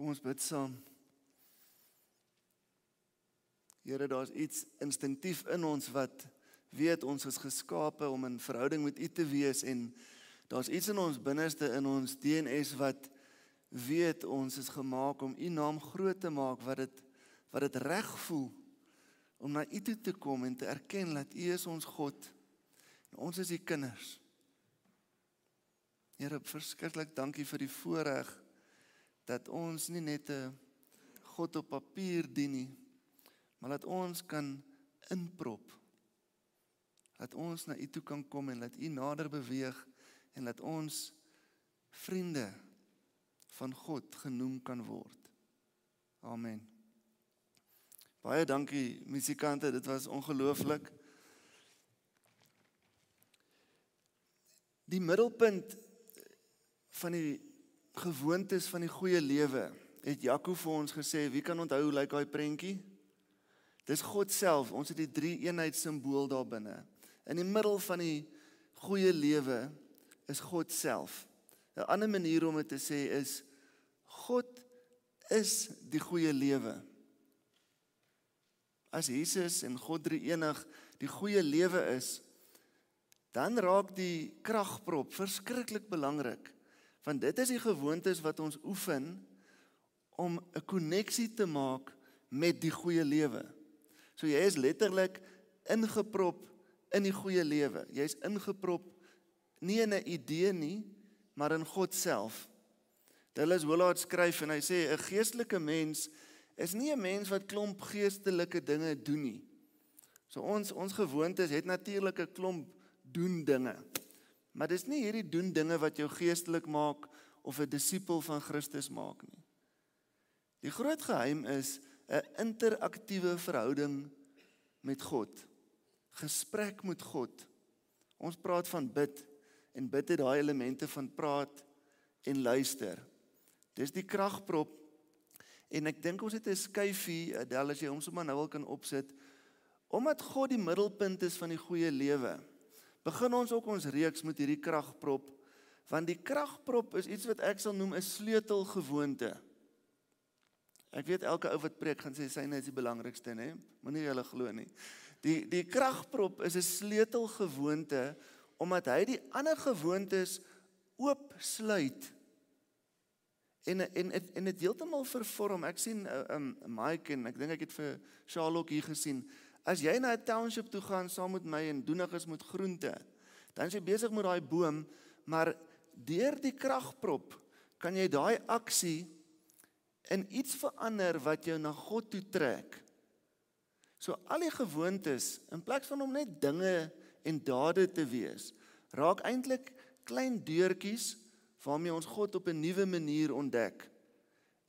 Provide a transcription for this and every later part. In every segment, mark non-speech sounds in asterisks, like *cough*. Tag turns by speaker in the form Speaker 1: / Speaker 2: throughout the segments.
Speaker 1: Kom ons bid saam. Here, daar's iets instinktief in ons wat weet ons is geskape om in verhouding met U te wees en daar's iets in ons binneste in ons DNS wat weet ons is gemaak om U naam groot te maak wat dit wat dit reg voel om na U toe te kom en te erken dat U is ons God en ons is U kinders. Here, verskriklik dankie vir die voorreg dat ons nie net 'n God op papier dien nie, maar dat ons kan inprop. Dat ons na U toe kan kom en dat U nader beweeg en dat ons vriende van God genoem kan word. Amen. Baie dankie musikante, dit was ongelooflik. Die middelpunt van die gewoontes van die goeie lewe het Jakob vir ons gesê, wie kan onthou hoe lyk daai prentjie? Dis God self. Ons het die drie eenheid simbool daar binne. In die middel van die goeie lewe is God self. 'n Ander manier om dit te sê is God is die goeie lewe. As Jesus en God drie enig die goeie lewe is, dan raak die kragprop verskriklik belangrik. Want dit is die gewoontes wat ons oefen om 'n koneksie te maak met die goeie lewe. So jy is letterlik ingeprop in die goeie lewe. Jy's ingeprop nie in 'n idee nie, maar in God self. Dallas Willard skryf en hy sê 'n geestelike mens is nie 'n mens wat klomp geestelike dinge doen nie. So ons ons gewoontes het natuurlik 'n klomp doen dinge. Maar dis nie hierdie doen dinge wat jou geestelik maak of 'n disipel van Christus maak nie. Die groot geheim is 'n interaktiewe verhouding met God. Gesprek met God. Ons praat van bid en bid het daai elemente van praat en luister. Dis die kragprop en ek dink ons het 'n skyfie, Adel as jy hom sommer nou wil kan opsit omdat God die middelpunt is van die goeie lewe. Begin ons ook ons reeks met hierdie kragprop want die kragprop is iets wat ek sal noem 'n sleutelgewoonte. Ek weet elke ou wat preek gaan sê syne is die belangrikste, nê? Moenie julle glo nie. Die die kragprop is 'n sleutelgewoonte omdat hy die ander gewoontes oopsluit en en en, en dit heeltemal vervorm. Ek sien 'n uh, eh, um, Mike en ek dink ek het vir Charlotte hier gesien. As jy na 'n township toe gaan saam met my en doenig is met groente, dan is jy besig met daai boom, maar deur die kragprop kan jy daai aksie in iets verander wat jou na God toe trek. So al die gewoontes in plaas van om net dinge en dade te wees, raak eintlik klein deurtjies waarmee ons God op 'n nuwe manier ontdek.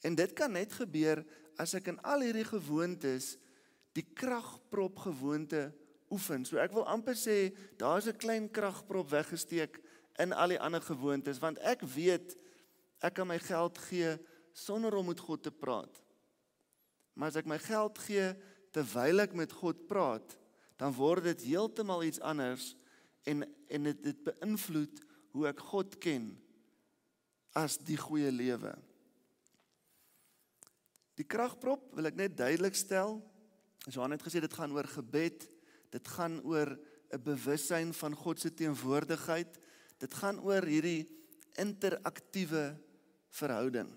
Speaker 1: En dit kan net gebeur as ek in al hierdie gewoontes die kragprop gewoonte oefen. So ek wil amper sê daar's 'n klein kragprop weggesteek in al die ander gewoontes want ek weet ek kan my geld gee sonder om met God te praat. Maar as ek my geld gee terwyl ek met God praat, dan word dit heeltemal iets anders en en dit dit beïnvloed hoe ek God ken as die goeie lewe. Die kragprop wil ek net duidelik stel. Johan het gesê dit gaan oor gebed, dit gaan oor 'n bewussyn van God se teenwoordigheid. Dit gaan oor hierdie interaktiewe verhouding.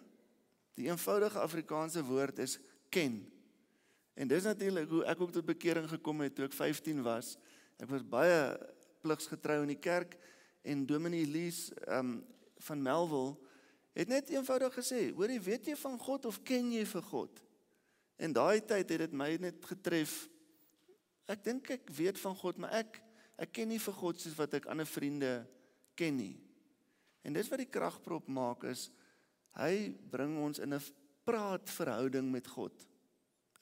Speaker 1: Die eenvoudige Afrikaanse woord is ken. En dis natuurlik hoe ek ook tot bekering gekom het toe ek 15 was. Ek was baie pligsgetrou in die kerk en Dominee Elise um van Melville het net eenvoudig gesê, "Hoor jy, weet jy van God of ken jy vir God?" En daai tyd het dit my net getref. Ek dink ek weet van God, maar ek ek ken nie vir God soos wat ek ander vriende ken nie. En dis wat die kragprop maak is Hy bring ons in 'n praatverhouding met God.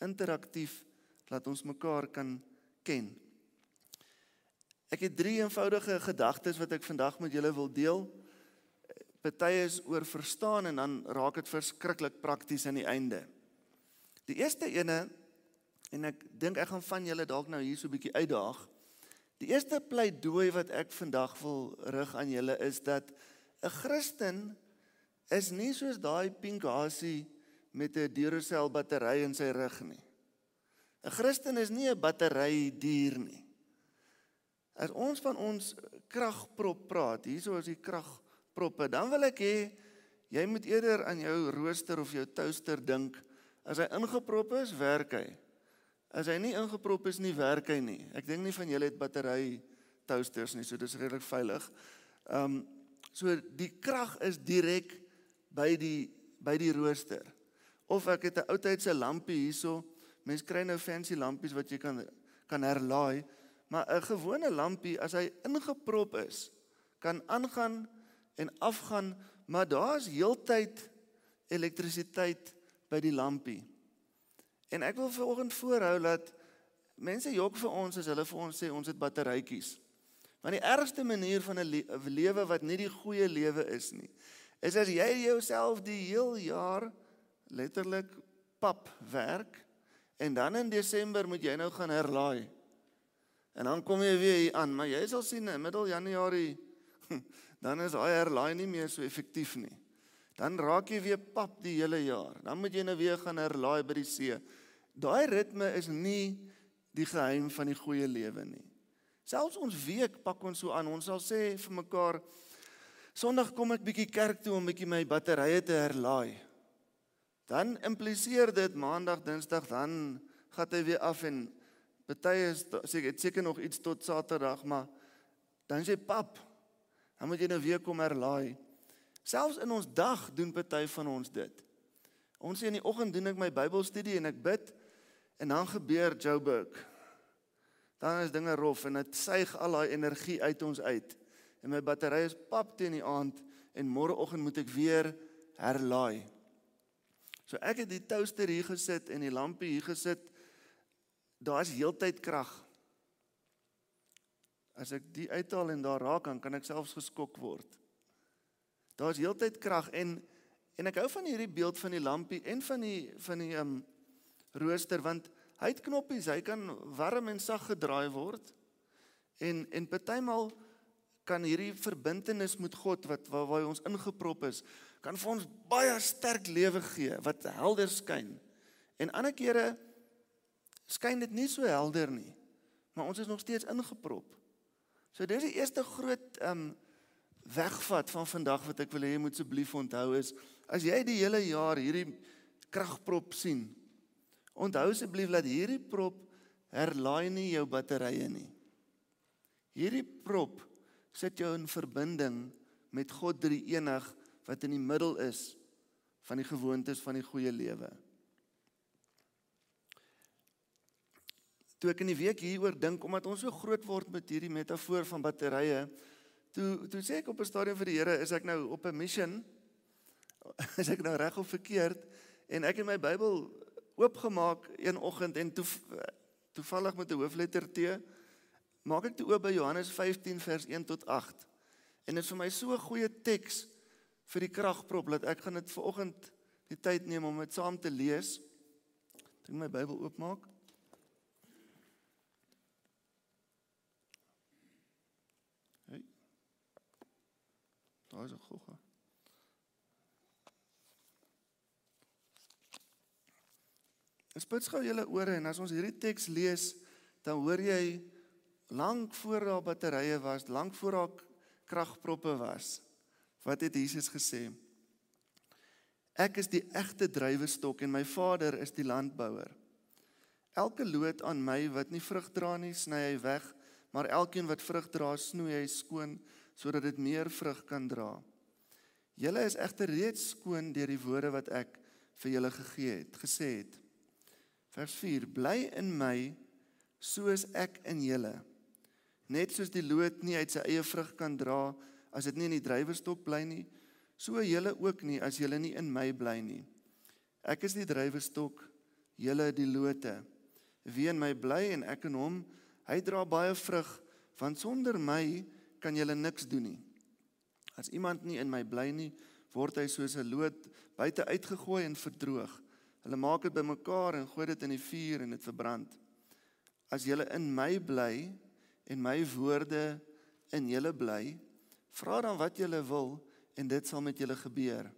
Speaker 1: Interaktief laat ons mekaar kan ken. Ek het drie eenvoudige gedagtes wat ek vandag met julle wil deel. Party is oor verstaan en dan raak dit verskriklik prakties aan die einde. Die eerste ene en ek dink ek gaan van julle dalk nou hier so 'n bietjie uitdaag. Die eerste pleidooi wat ek vandag wil rig aan julle is dat 'n Christen is nie soos daai pink hasie met 'n Duracell battery in sy rug nie. 'n Christen is nie 'n battery dier nie. As ons van ons kragprop praat, hierso is die kragproppe, dan wil ek hê jy moet eerder aan jou rooster of jou toaster dink. As hy ingeprop is, werk hy. As hy nie ingeprop is nie, werk hy nie. Ek dink nie van julle het battery toasters nie, so dis redelik veilig. Ehm um, so die krag is direk by die by die rooster. Of ek het 'n oudheidse lampie hierso. Mense kry nou fancy lampies wat jy kan kan herlaai, maar 'n gewone lampie as hy ingeprop is, kan aangaan en afgaan, maar daar's heeltyd elektrisiteit by die lampie. En ek wil vanoggend voorhou dat mense jok vir ons as hulle vir ons sê ons het batterytjies. Maar die ergste manier van 'n le lewe wat nie die goeie lewe is nie, is as jy jouself die heel jaar letterlik pap werk en dan in Desember moet jy nou gaan herlaai. En dan kom jy weer hier aan, maar jy sal sien in middel Januarie *laughs* dan is daai herlaai nie meer so effektief nie. Dan raak jy weer pap die hele jaar. Dan moet jy nou weer gaan herlaai by die see. Daai ritme is nie die geheim van die goeie lewe nie. Selfs ons week pak ons so aan. Ons sal sê vir mekaar Sondag kom ek bietjie kerk toe om bietjie my batterye te herlaai. Dan impliseer dit Maandag, Dinsdag dan gaan hy weer af en party is ek seker nog iets tot Saterdag, maar dan sê pap, dan moet jy nou weer kom herlaai. Selfs in ons dag doen party van ons dit. Ons sê in die oggend doen ek my Bybelstudie en ek bid en dan gebeur Joburg dan is dinge rof en dit suig al daai energie uit ons uit. En my battery is pap teen die aand en môreoggend moet ek weer herlaai. So ek het die toaster hier gesit en die lampie hier gesit. Daar's heeltyd krag. As ek die uithaal en daar raak aan, kan ek selfs geskok word. Daar's heeltyd krag en en ek hou van hierdie beeld van die lampie en van die van die um, rooster want Hy het knoppies, hy kan warm en sag gedraai word. En en partymal kan hierdie verbintenis met God wat waar, waar ons ingeprop is, kan vir ons baie sterk lewe gee wat helder skyn. En ander kere skyn dit nie so helder nie, maar ons is nog steeds ingeprop. So dis die eerste groot ehm um, wegvat van vandag wat ek wil hê jy moet asseblief onthou is as jy die hele jaar hierdie kragprop sien Onthou asseblief dat hierdie prop herlaai nie jou batterye nie. Hierdie prop sit jou in verbinding met God drie enig wat in die middel is van die gewoontes van die goeie lewe. Toe ek in die week hieroor dink omdat ons so groot word met hierdie metafoor van batterye, toe toe sê ek op 'n stadium vir die Here, is ek nou op 'n mission? *laughs* Is ek nou reg of verkeerd? En ek het my Bybel oopgemaak een oggend en toe toevallig met 'n hoofletter T maak ek toe oop by Johannes 15 vers 1 tot 8. En dit is vir my so 'n goeie teks vir die kragprop dat ek gaan dit ver oggend die tyd neem om dit saam te lees. Ek my Bybel oopmaak. Daar is 'n gogga. Spits gou julle ore en as ons hierdie teks lees, dan hoor jy lank voor daar batterye was, lank voor daar kragproppe was. Wat het Jesus gesê? Ek is die egte druiwestok en my Vader is die landbouer. Elke loot aan my wat nie vrug dra nie, sny hy weg, maar elkeen wat vrug dra, snoei hy skoon sodat dit meer vrug kan dra. Julle is egter reeds skoon deur die woorde wat ek vir julle gegee het, gesê het. Vers 4: Bly in my soos ek in julle. Net soos die loot nie uit sy eie vrug kan dra as dit nie in die druiwestok bly nie, so julle ook nie as julle nie in my bly nie. Ek is die druiwestok, julle die lote. Wie in my bly en ek in hom, hy dra baie vrug, want sonder my kan julle niks doen nie. As iemand nie in my bly nie, word hy soos 'n loot buite uitgegooi en verdroog. Hulle maak dit bymekaar en gooi dit in die vuur en dit verbrand. As julle in my bly en my woorde in julle bly, vra dan wat julle wil en dit sal met julle gebeur.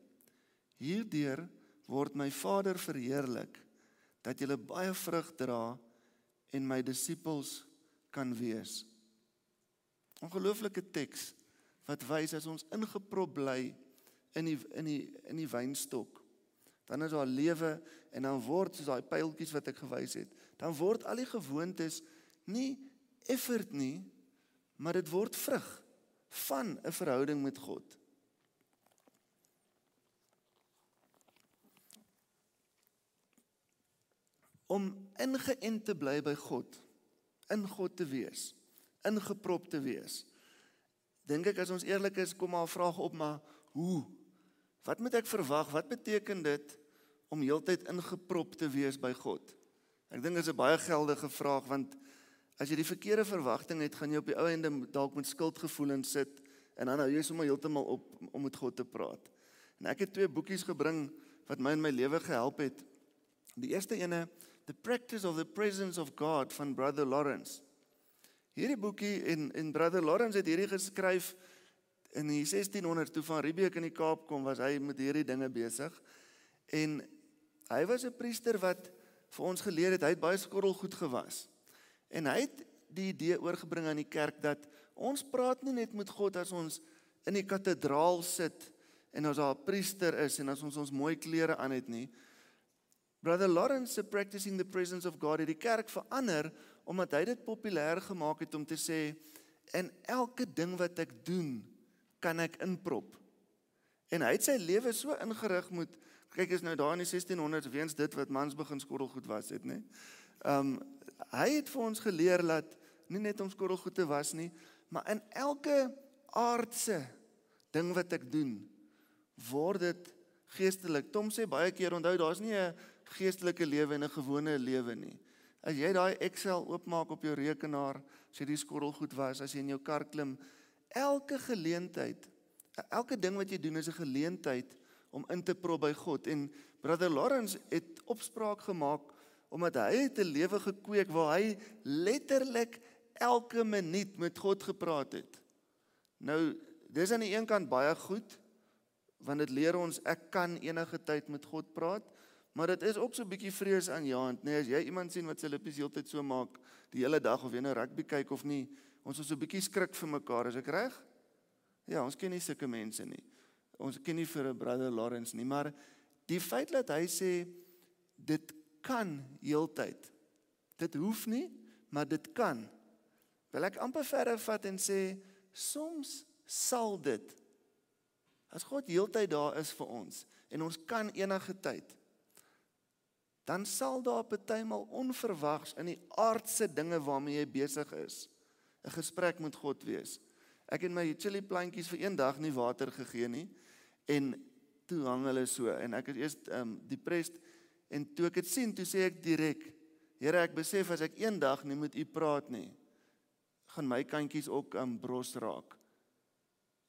Speaker 1: Hierdeur word my Vader verheerlik dat julle baie vrug dra en my disippels kan wees. Ongelooflike teks wat wys as ons ingeprop bly in die in die in die wynstok dan is daar lewe en dan word soos daai pyltjies wat ek gewys het dan word al die gewoontes nie effort nie maar dit word vrug van 'n verhouding met God. Om ingeënt te bly by God, in God te wees, ingeprop te wees. Dink ek as ons eerlik is, kom maar 'n vraag op, maar hoe? Wat moet ek verwag? Wat beteken dit om heeltyd ingeprop te wees by God? Ek dink dit is 'n baie geldige vraag want as jy die verkeerde verwagting het, gaan jy op die ou ende dalk met skuldgevoelens sit en dan hou jy sommer heeltemal op om met God te praat. En ek het twee boekies gebring wat my in my lewe gehelp het. Die eerste ene The Practice of the Presence of God van Brother Lawrence. Hierdie boekie en en Brother Lawrence het hierdie geskryf in die 1600 toe van Riebeek in die Kaap kom, was hy met hierdie dinge besig. En hy was 'n priester wat vir ons geleer het, hy het baie skottelgoed gewas. En hy het die idee oorgebring aan die kerk dat ons praat nie net met God as ons in die kathedraal sit en as daar 'n priester is en as ons ons mooi klere aan het nie, Brother Lawrence se practicing the presence of God het die kerk verander omdat hy dit populêr gemaak het om te sê en elke ding wat ek doen kan ek inprop. En hy het sy lewe so ingerig met kyk is nou daar in die 1600s weens dit wat mans begin skottelgoed was het, nê. Um hy het vir ons geleer dat nie net om skottelgoed te was nie, maar in elke aardse ding wat ek doen word dit geestelik. Tom sê baie keer onthou daar's nie 'n geestelike lewe en 'n gewone lewe nie. As jy daai Excel oopmaak op jou rekenaar, as jy die skorrel goed was, as jy in jou kar klim, elke geleentheid, elke ding wat jy doen is 'n geleentheid om in te prop by God. En Brother Lawrence het opspraak gemaak omdat hy het 'n lewe gekweek waar hy letterlik elke minuut met God gepraat het. Nou, dis aan die een kant baie goed want dit leer ons ek kan enige tyd met God praat. Maar dit is ook so 'n bietjie vrees aan jou hand, nee, as jy iemand sien wat sy lippies heeltyd so maak die hele dag of jy nou rugby kyk of nie, ons is so 'n bietjie skrik vir mekaar, is ek reg? Ja, ons ken nie sulke mense nie. Ons ken nie vir 'n brother Lawrence nie, maar die feit dat hy sê dit kan heeltyd. Dit hoef nie, maar dit kan. Wil ek amper verder vat en sê soms sal dit as God heeltyd daar is vir ons en ons kan enige tyd dan sal daar partymal onverwags in die aardse dinge waarmee jy besig is 'n gesprek met God wees. Ek het my chili plantjies vir een dag nie water gegee nie en toe hang hulle so en ek het eers ehm um, depressed en toe ek dit sien, toe sê ek direk: "Here, ek besef as ek een dag nie met U praat nie, gaan my kantjies ook um, bros raak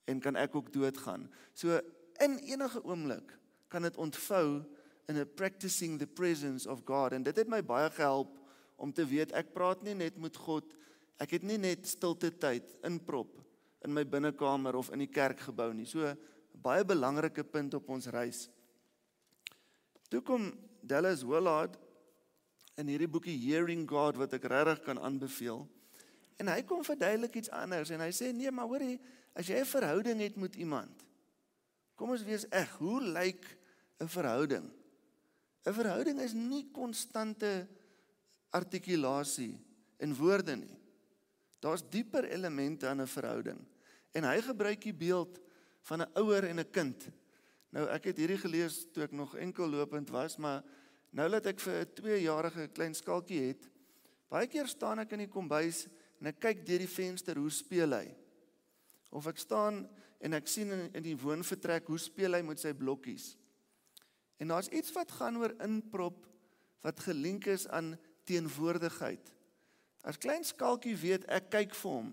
Speaker 1: en kan ek ook doodgaan." So in enige oomblik kan dit ontvou in a practicing the presence of God. En dit het my baie gehelp om te weet ek praat nie net met God ek het nie net stilte tyd inprop in my binnekamer of in die kerkgebou nie. So baie belangrike punt op ons reis. Toe kom Dallas Willard in hierdie boekie Hearing God wat ek regtig kan aanbeveel. En hy kom verduidelik iets anders en hy sê nee maar hoorie as jy 'n verhouding het met iemand kom ons wees eg hoe lyk 'n verhouding 'n Verhouding is nie konstante artikulasie in woorde nie. Daar's dieper elemente aan 'n verhouding. En hy gebruik die beeld van 'n ouer en 'n kind. Nou ek het hierdie gelees toe ek nog enkel lopend was, maar nou dat ek vir 'n 2-jarige klein skalkie het, baie keer staan ek in die kombuis en ek kyk deur die venster hoe speel hy. Of ek staan en ek sien in, in die woonvertrek hoe speel hy met sy blokkies. En daar's iets wat gaan oor inprop wat gelink is aan teenwoordigheid. As klein skalkie weet ek kyk vir hom,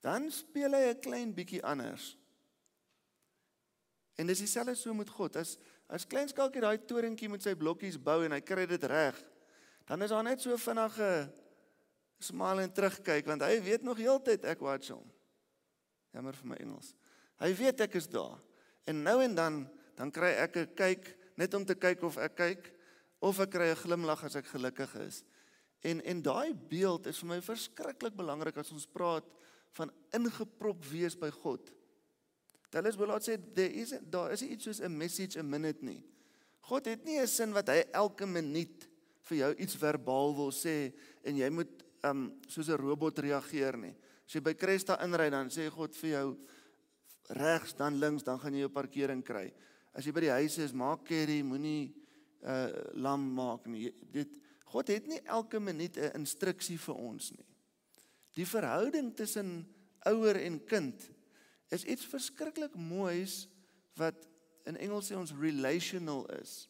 Speaker 1: dan speel hy 'n klein bietjie anders. En dis dieselfde so met God. As as klein skalkie daai torentjie met sy blokkies bou en hy kry dit reg, dan is daar net so vinnige smaal en terugkyk want hy weet nog heeltyd ek watch hom. Jammer vir my Engels. Hy weet ek is daar. En nou en dan dan kry ek 'n kyk net om te kyk of ek kyk of ek kry 'n glimlag as ek gelukkig is. En en daai beeld is vir my verskriklik belangrik as ons praat van ingeprop wees by God. Dallas Willard sê there is daar is iets soos 'n message a minute nie. God het nie 'n sin wat hy elke minuut vir jou iets verbaal wil sê en jy moet um soos 'n robot reageer nie. As jy by Cresta inry dan sê God vir jou regs dan links dan gaan jy jou parkering kry. As jy by die huis is, maak curry, moenie uh lam maak nie. Dit God het nie elke minuut 'n instruksie vir ons nie. Die verhouding tussen ouer en kind is iets verskriklik moois wat in Engels sê ons relational is.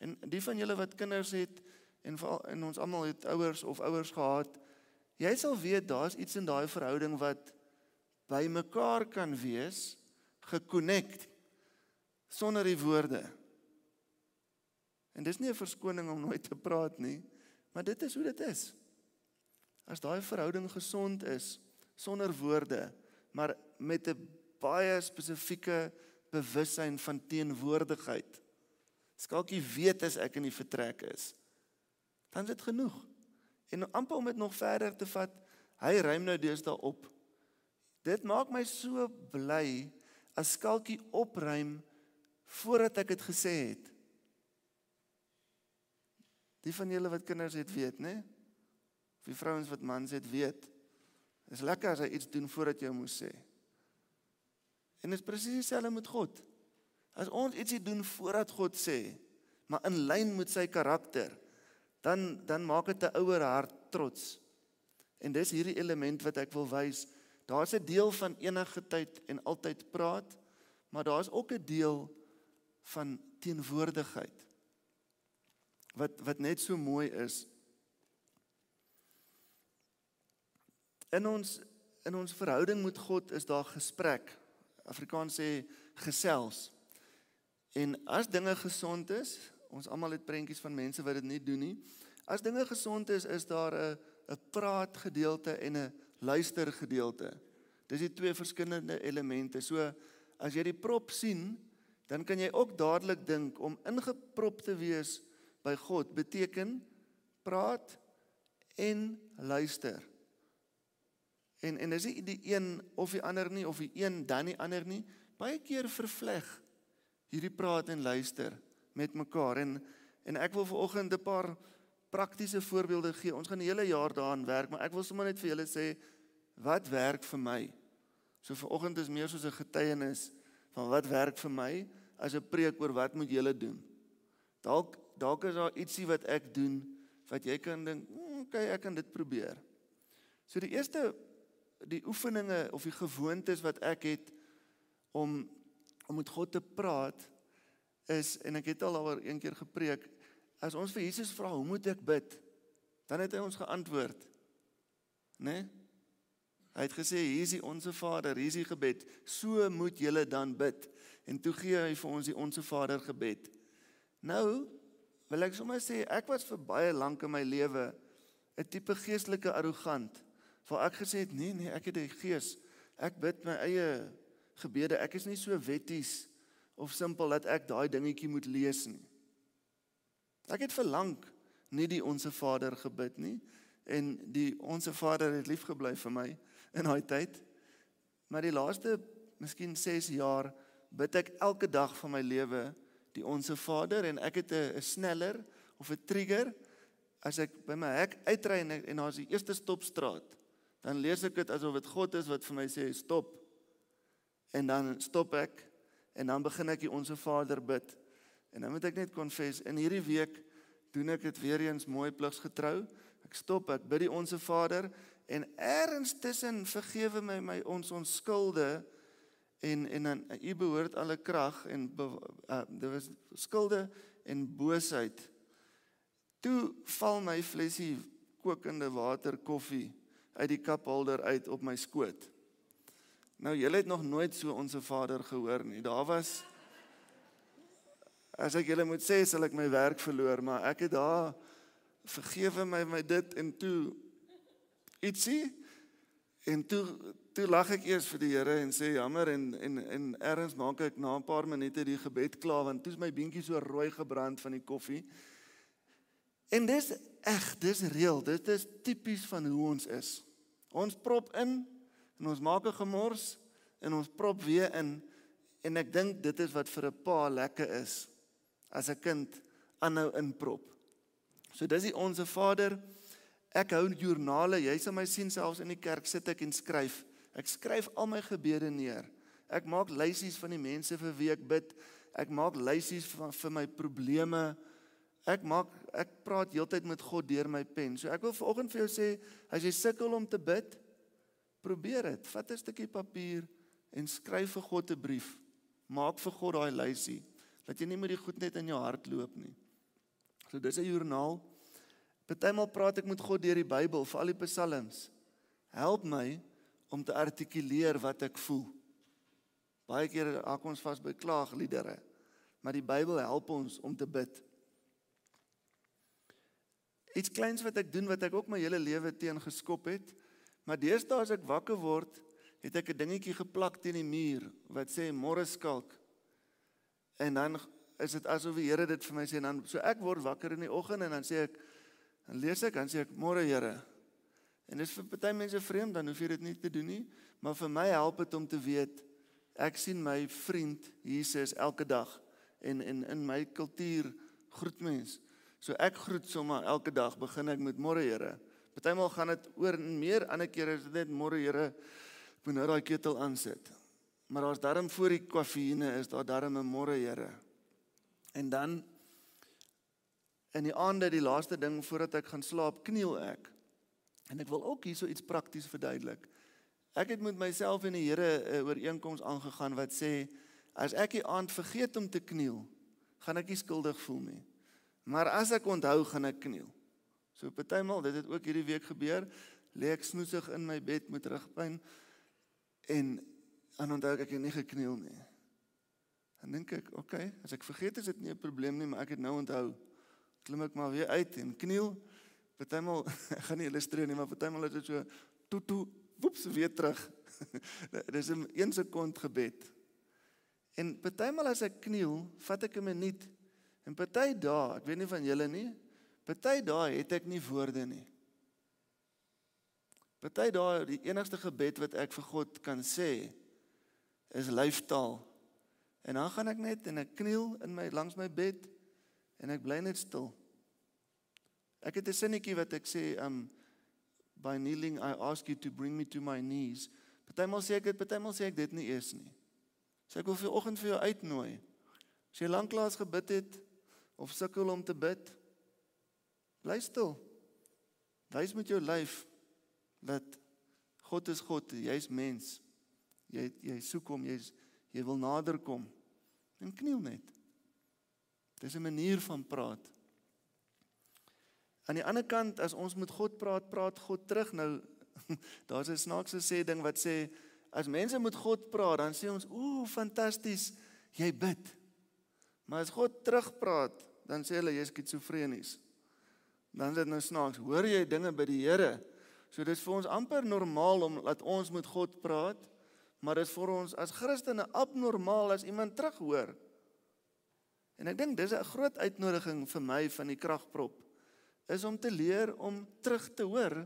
Speaker 1: En die van julle wat kinders het en veral en ons almal het ouers of ouers gehad, jy sal weet daar's iets in daai verhouding wat by mekaar kan wees, gekonnekt sonder die woorde. En dis nie 'n verskoning om nooit te praat nie, maar dit is hoe dit is. As daai verhouding gesond is sonder woorde, maar met 'n baie spesifieke bewussyn van teenwoordigheid. Skalkie weet as ek in die vertrek is. Dan is dit genoeg. En amper om dit nog verder te vat, hy ruim nou deesdae op. Dit maak my so bly as skalkie opruim voordat ek dit gesê het. Die van julle wat kinders het weet, né? Of die vrouens wat mans het weet. Dis lekker as hy iets doen voordat jy hom moet sê. En dit is presies dieselfde met God. As ons ietsie doen voordat God sê, maar in lyn met sy karakter, dan dan maak dit 'n ouer hart trots. En dis hierdie element wat ek wil wys. Daar's 'n deel van enige tyd en altyd praat, maar daar's ook 'n deel van teenwoordigheid wat wat net so mooi is. In ons in ons verhouding met God is daar gesprek. Afrikaans sê gesels. En as dinge gesond is, ons almal het prentjies van mense wat dit nie doen nie. As dinge gesond is, is daar 'n 'n praat gedeelte en 'n luister gedeelte. Dis die twee verskillende elemente. So as jy die prop sien, dan kan jy ook dadelik dink om ingeprop te wees by God beteken praat en luister. En en is dit die een of die ander nie of die een dan die ander nie? Baie keer vervleg hierdie praat en luister met mekaar en en ek wil vanoggend 'n paar praktiese voorbeelde gee. Ons gaan die hele jaar daaraan werk, maar ek wil sommer net vir julle sê wat werk vir my. So vanoggend is meer soos 'n getuienis van wat werk vir my as 'n preek oor wat moet julle doen. Dalk dalk is daar ietsie wat ek doen wat jy kan dink, mm, "Oké, ek kan dit probeer." So die eerste die oefeninge of die gewoontes wat ek het om om met God te praat is en ek het al daaroor een keer gepreek, as ons vir Jesus vra, "Hoe moet ek bid?" dan het hy ons geantwoord. Né? Nee? Hy het gesê, "Hier is die onsse Vader, hier is die gebed. So moet julle dan bid." En toe gee hy vir ons die onsse Vader gebed. Nou wil ek sommer sê ek was vir baie lank in my lewe 'n tipe geestelike arrogant. Waar ek gesê het nee nee, ek het die gees. Ek bid my eie gebede. Ek is nie so wetties of simpel dat ek daai dingetjie moet lees nie. Ek het vir lank nie die onsse Vader gebid nie en die onsse Vader het lief gebly vir my in daai tyd. Maar die laaste miskien 6 jaar bid ek elke dag van my lewe die onsse Vader en ek het 'n sneller of 'n trigger as ek by my hek uitry en, en daar's die eerste stopstraat dan lees ek dit asof dit God is wat vir my sê stop. En dan stop ek en dan begin ek die onsse Vader bid. En dan moet ek net confess in hierdie week doen ek dit weer eens mooi pligs getrou. Ek stop ek bid die onsse Vader en eers tussen vergewe my my ons ons skulde en en dan u behoort alle krag en uh, daar was skulde en boosheid. Toe val my flesie kokende water koffie uit die kaphouder uit op my skoot. Nou julle het nog nooit so onsse Vader gehoor nie. Daar was as ek julle moet sê sal ek my werk verloor, maar ek het daar vergewe my my dit en toe ietsie en toe toe lag ek eers vir die Here en sê jammer en en en erns maak ek na 'n paar minute die gebed klaar want toe is my beentjie so rooi gebrand van die koffie. En dis eg, dis reël. Dit is tipies van hoe ons is. Ons prop in en ons maak 'n gemors en ons prop weer in en ek dink dit is wat vir 'n pa lekker is as 'n kind aanhou inprop. So dis die onsse Vader. Ek hou joernale. Jy sal my sien selfs in die kerk sit ek en skryf. Ek skryf al my gebede neer. Ek maak lysies van die mense vir wie ek bid. Ek maak lysies van vir my probleme. Ek maak ek praat heeltyd met God deur my pen. So ek wil vanoggend vir jou sê, as jy sukkel om te bid, probeer dit. Vat 'n stukkie papier en skryf vir God 'n brief. Maak vir God daai lysie dat jy nie met die goed net in jou hart loop nie. So dis 'n joernaal. Partymal praat ek met God deur die Bybel, veral die psalms. Help my om te artikuleer wat ek voel. Baie kere raak ons vas by klaagliedere, maar die Bybel help ons om te bid. Iets kleins wat ek doen wat ek ook my hele lewe teen geskop het, maar deesdae as ek wakker word, het ek 'n dingetjie geplak teen die muur wat sê môre skalk. En dan is dit asof die Here dit vir my sê en dan so ek word wakker in die oggend en dan sê ek dan lees ek dan sê ek môre Here. En dit is vir party mense vreemd dan hoef jy dit nie te doen nie, maar vir my help dit om te weet ek sien my vriend Jesus elke dag en en in my kultuur groet mens. So ek groet sommer elke dag begin ek met môre Here. Partymal gaan dit oor en meer ander kere is dit net môre Here. Ek moet nou daai ketel aansit. Maar daar's darm voor die koffie is daar darm 'n môre Here. En dan in die aande die laaste ding voordat ek gaan slaap, kniel ek. En ek wil ook hierso iets prakties verduidelik. Ek het met myself en die Here 'n ooreenkoms aangegaan wat sê as ek die aand vergeet om te kniel, gaan ek nie skuldig voel nie. Maar as ek onthou, gaan ek kniel. So partymal, dit het ook hierdie week gebeur, lê ek snoesig in my bed met rugpyn en aan onthou ek ek het nie gekniel nie. Dan dink ek, okay, as ek vergeet is dit nie 'n probleem nie, maar ek het nou onthou. Klim ek maar weer uit en kniel. Partymal ek *laughs* gaan nie illustreer nie, maar partymal is dit so toe toe woeps weer terug. *laughs* Dis 'n 1 sekond gebed. En partymal as ek kniel, vat ek 'n minuut. En party dae, ek weet nie van julle nie, party dae het ek nie woorde nie. Party dae die enigste gebed wat ek vir God kan sê is lyftaal. En dan gaan ek net en ek kniel in my langs my bed en ek bly net stil. Ek het 'n sinnetjie wat ek sê um by kneeling I ask you to bring me to my knees. Partymal sê ek dit, partymal sê ek dit nie eers nie. So ek wil vir oggend vir jou uitnooi. As jy lanklaas gebid het of sukkel om te bid, bly stil. Wys met jou lyf dat God is God, jy's mens. Jy jy soek hom, jy's jy wil nader kom. En kniel net. Dis 'n manier van praat. Aan die ander kant as ons met God praat, praat God terug. Nou *laughs* daar's 'n snaakse sê ding wat sê as mense met God praat, dan sê ons, "Ooh, fantasties, jy bid." Maar as God terugpraat, dan sê hulle jy's skitsofrenies. Dan is dit nou snaaks. Hoor jy dinge by die Here? So dis vir ons amper normaal om dat ons met God praat maar dit is vir ons as Christene abnormaal as iemand terughoor. En ek dink dis 'n groot uitnodiging vir my van die kragprop is om te leer om terug te hoor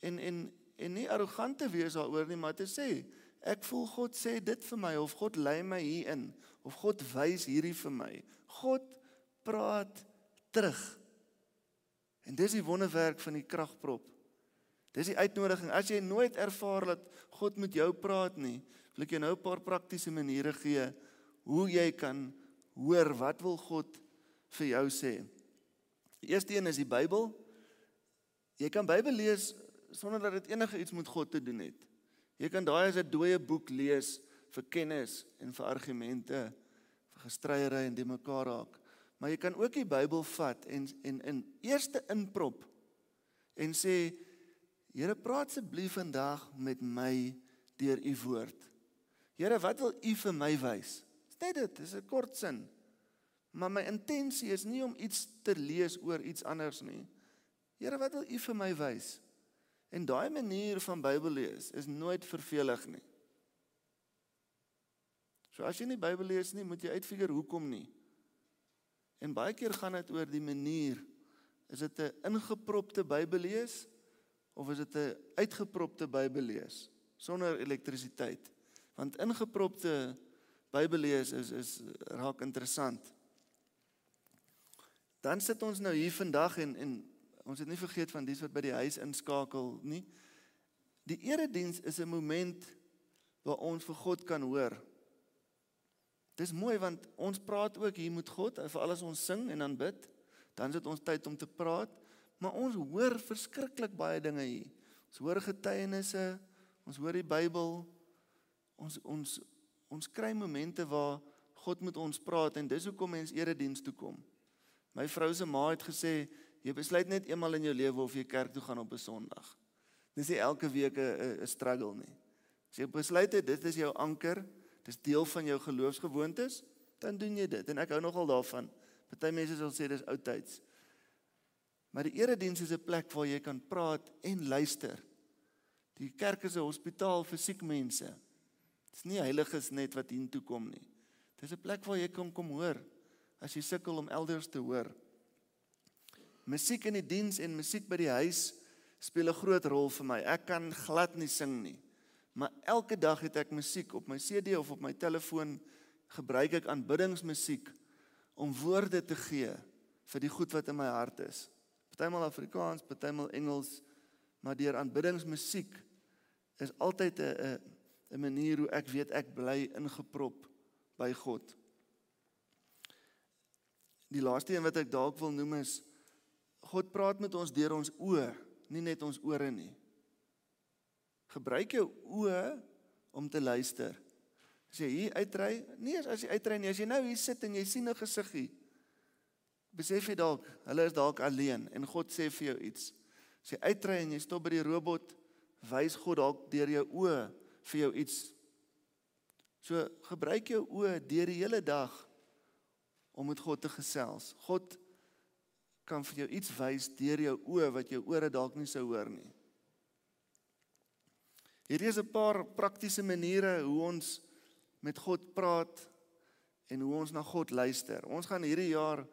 Speaker 1: en en en nie arrogant te wees daaroor nie, maar te sê ek voel God sê dit vir my of God lei my hierin of God wys hierdie vir my. God praat terug. En dis die wonderwerk van die kragprop. Dis die uitnodiging. As jy nooit ervaar dat God met jou praat nie, wil ek jou nou 'n paar praktiese maniere gee hoe jy kan hoor wat wil God vir jou sê. Die eerste een is die Bybel. Jy kan Bybel lees sonder dat dit enige iets met God te doen het. Jy kan daai as 'n dooie boek lees vir kennis en vir argumente, vir gestryery en die mekaar raak. Maar jy kan ook die Bybel vat en en in eerste inprop en sê Here, praat asseblief vandag met my deur u woord. Here, wat wil u vir my wys? Sê dit, dis 'n kort sin. Maar my intensie is nie om iets te lees oor iets anders nie. Here, wat wil u vir my wys? En daai manier van Bybel lees is nooit vervelig nie. So as jy nie Bybel lees nie, moet jy uitfigure hoekom nie. En baie keer gaan dit oor die manier. Is dit 'n ingepropte Bybel lees of is dit 'n uitgepropte Bybel lees sonder elektrisiteit? Want ingepropte Bybel lees is is raak interessant. Dan sit ons nou hier vandag en en ons het nie vergeet van dies wat by die huis inskakel nie. Die erediens is 'n moment waar ons vir God kan hoor. Dis mooi want ons praat ook hier met God, veral as ons sing en dan is dit ons tyd om te praat, maar ons hoor verskriklik baie dinge hier. Ons hoor getuienisse, ons hoor die Bybel. Ons ons ons kry momente waar God met ons praat en dis hoekom mense erediens toe kom. My vrou se ma het gesê jy besluit net eenmal in jou lewe of jy kerk toe gaan op 'n Sondag. Dis nie elke week 'n 'n struggle nie. As jy besluit het dit is jou anker, dis deel van jou geloofsgewoontes, dan doen jy dit en ek hou nogal daarvan. Party mense sal sê dis oudtyds. Maar die erediens is 'n plek waar jy kan praat en luister. Die kerk is 'n hospitaal vir siek mense. Dis nie heiliges net wat hier toe kom nie. Dis 'n plek waar jy kan kom hoor as jy sukkel om elders te hoor. Musiek in die diens en musiek by die huis speel 'n groot rol vir my. Ek kan glad nie sing nie. Maar elke dag het ek musiek op my CD of op my telefoon gebruik ek aanbiddingsmusiek om woorde te gee vir die goed wat in my hart is. Partymal Afrikaans, partymal Engels, maar deur aanbiddingsmusiek is altyd 'n 'n 'n manier hoe ek weet ek bly ingeprop by God. Die laaste een wat ek dalk wil noem is God praat met ons deur ons oë, nie net ons ore nie. Gebruik jou oë om te luister. As jy hier uitry, nie as jy uitry nie, as jy nou hier sit en jy sien 'n gesiggie. Besef jy dalk, hulle is dalk alleen en God sê vir jou iets. As jy uitry en jy stop by die robot, wys God dalk deur jou oë vir jou iets. So gebruik jou oë deur die hele dag om met God te gesels. God kan vir jou iets wys deur jou oë wat jou ore dalk nie sou hoor nie. Hierdie is 'n paar praktiese maniere hoe ons met God praat en hoe ons na God luister. Ons gaan hierdie jaar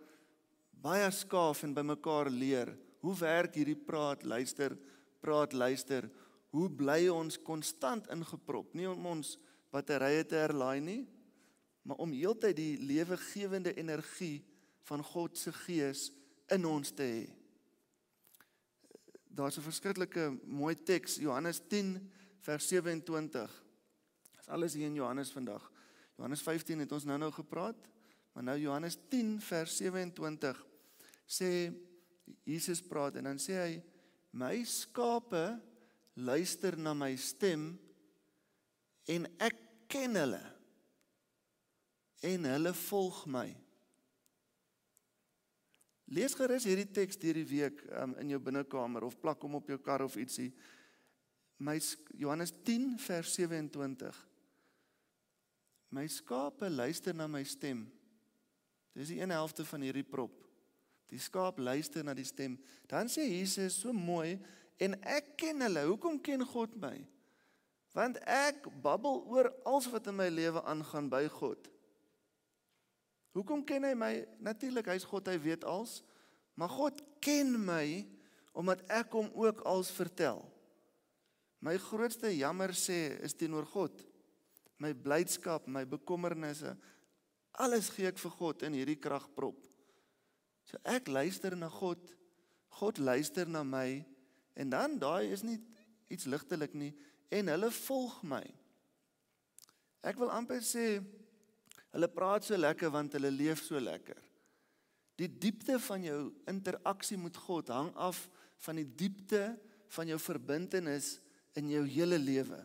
Speaker 1: baie skaaf en bymekaar leer. Hoe werk hierdie praat, luister, praat, luister? Hoe bly ons konstant ingeprop? Nie om ons batterye te herlaai nie, maar om heeltyd die lewegewende energie van God se gees in ons te hê. Daar's 'n verskriklike mooi teks, Johannes 10 vers 27. Dis alles hier in Johannes vandag. Johannes 15 het ons nou-nou gepraat, maar nou Johannes 10 vers 27 sê Jesus praat en dan sê hy my skape luister na my stem en ek ken hulle en hulle volg my. Lees gerus hierdie teks deur die week um, in jou binnekamer of plak hom op jou kar of ietsie my Johannes 10 vers 27 My skape luister na my stem. Dis die een helfte van hierdie prop. Die skaap luister na die stem. Dan sê Jesus so mooi en ek ken hulle. Hoekom ken God my? Want ek babbel oor alles wat in my lewe aangaan by God. Hoekom ken hy my? Natuurlik, hy's God, hy weet alles. Maar God ken my omdat ek hom ook alles vertel. My grootste jammer sê is teenoor God. My blydskap, my bekommernisse, alles gee ek vir God in hierdie kragprop. So ek luister na God. God luister na my en dan daai is nie iets ligtelik nie en hulle volg my. Ek wil amper sê hulle praat so lekker want hulle leef so lekker. Die diepte van jou interaksie met God hang af van die diepte van jou verbintenis in jou hele lewe.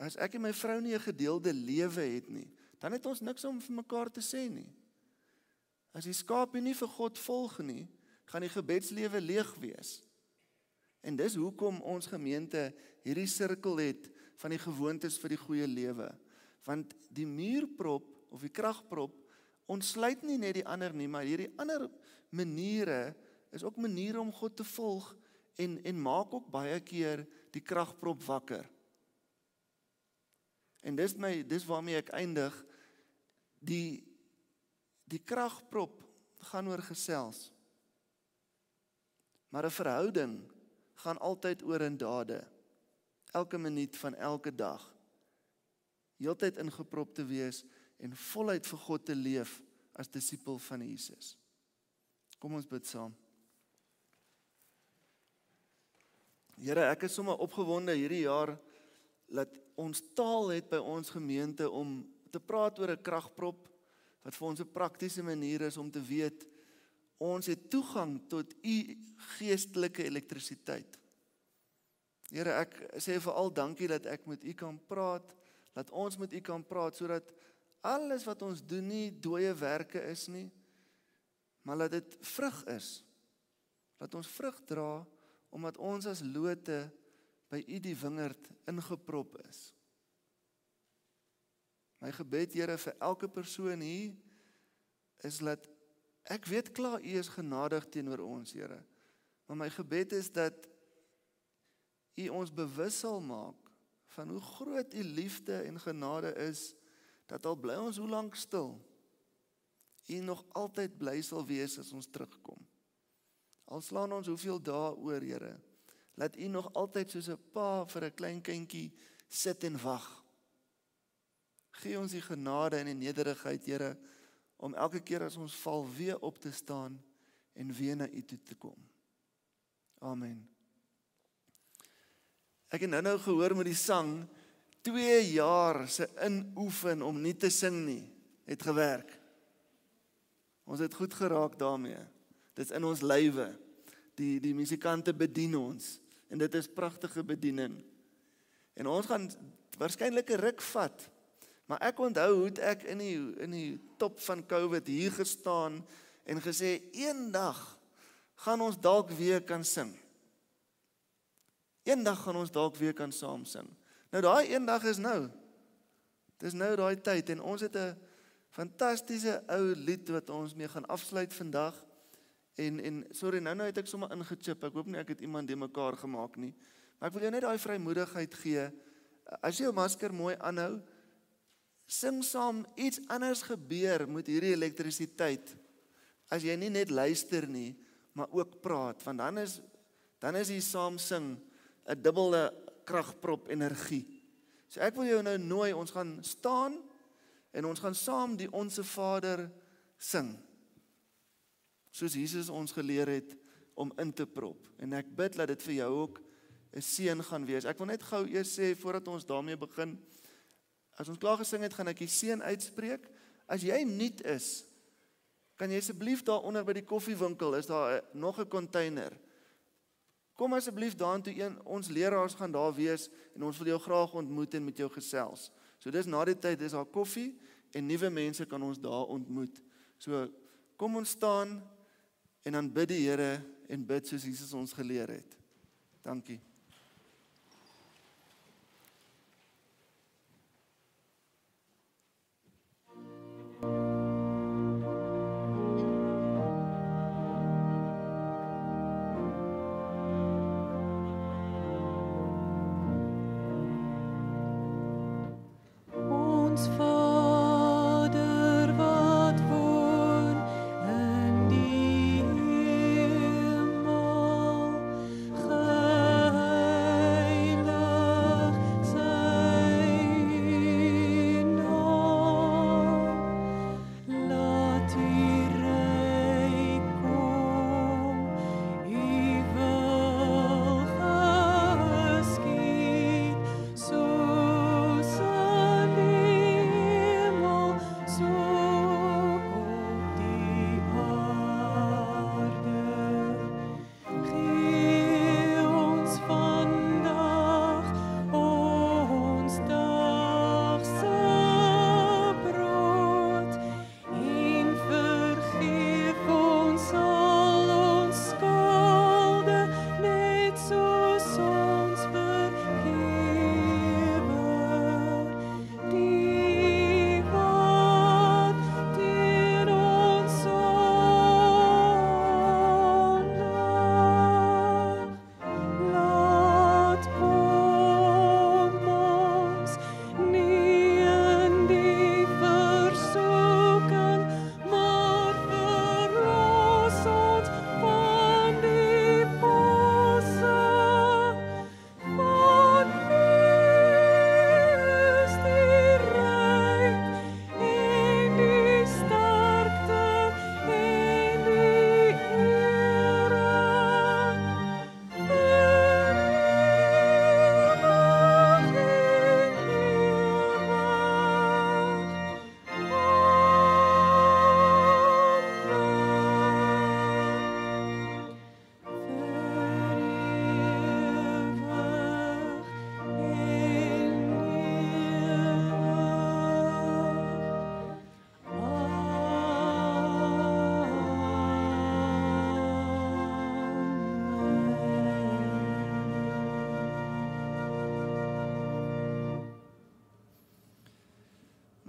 Speaker 1: As ek en my vrou nie 'n gedeelde lewe het nie, dan het ons niks om vir mekaar te sê nie. As die skape nie vir God volg nie, gaan die gebedslewe leeg wees. En dis hoekom ons gemeente hierdie sirkel het van die gewoontes vir die goeie lewe. Want die muurprop of die kragprop ontsluit nie net die ander nie, maar hierdie ander maniere is ook maniere om God te volg en en maak ook baie keer die kragprop wakker. En dis my dis waarmee ek eindig. Die die kragprop gaan oor gesels. Maar 'n verhouding gaan altyd oor in dade. Elke minuut van elke dag. Heeltyd ingeprop te wees en voluit vir God te leef as disipel van Jesus. Kom ons bid saam. Here, ek is sommer opgewonde hierdie jaar dat ons taal het by ons gemeente om te praat oor 'n kragprop wat vir ons 'n praktiese manier is om te weet ons het toegang tot u geestelike elektrisiteit. Here, ek sê veral dankie dat ek met u kan praat, dat ons met u kan praat sodat alles wat ons doen nie dooie werke is nie, maar dat dit vrug is. Dat ons vrug dra omdat ons as lote by u die wingerd ingeprop is. My gebed Here vir elke persoon hier is dat ek weet klaar u is genadig teenoor ons Here. Maar my gebed is dat u ons bewus sal maak van hoe groot u liefde en genade is dat al bly ons hoe lank stil u nog altyd bly sal wees as ons terugkom. Al slaan ons hoeveel dae oor, Here, laat U nog altyd soos 'n pa vir 'n klein kindjie sit en wag. Gee ons die genade en die nederigheid, Here, om elke keer as ons val weer op te staan en weer na U toe te kom. Amen. Ek het nou-nou gehoor met die sang 2 jaar se inoefen om nie te sing nie, het gewerk. Ons het goed geraak daarmee. Dit's in ons lywe. Die die musikante bedien ons en dit is pragtige bediening. En ons gaan waarskynlik 'n ruk vat. Maar ek onthou hoe ek in die in die top van COVID hier gestaan en gesê eendag gaan ons dalk weer kan sing. Eendag gaan ons dalk weer kan saam sing. Nou daai eendag is nou. Dis nou daai tyd en ons het 'n fantastiese ou lied wat ons mee gaan afsluit vandag. En en sorry nou nou het ek sommer ingechip. Ek hoop nie ek het iemand de mekaar gemaak nie. Maar ek wil jou net daai vrymoedigheid gee. As jy jou masker mooi aanhou, sing saam iets anders gebeur met hierdie elektrisiteit. As jy nie net luister nie, maar ook praat, want dan is dan is jy saam sing 'n dubbele kragprop energie. So ek wil jou nou nooi, ons gaan staan en ons gaan saam die onsse Vader sing soos Jesus ons geleer het om in te prop. En ek bid dat dit vir jou ook 'n seën gaan wees. Ek wil net gou eers sê voordat ons daarmee begin, as ons klaar gesing het, gaan ek die seën uitspreek. As jy nuut is, kan jy asseblief daar onder by die koffiewinkel, is daar nog 'n container. Kom asseblief daartoe een ons leraars gaan daar wees en ons wil jou graag ontmoet en met jou gesels. So dis na die tyd is daar koffie en nuwe mense kan ons daar ontmoet. So kom ons staan en dan bid die Here en bid soos Jesus ons geleer het. Dankie.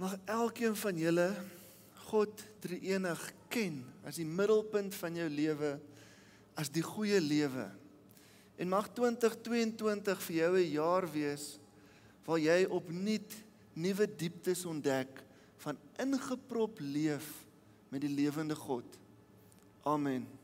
Speaker 1: Mag elkeen van julle God drie-enig ken as die middelpunt van jou lewe, as die goeie lewe. En mag 2022 vir jou 'n jaar wees waar jy opnuut nuwe dieptes ontdek van ingeprop leef met die lewende God. Amen.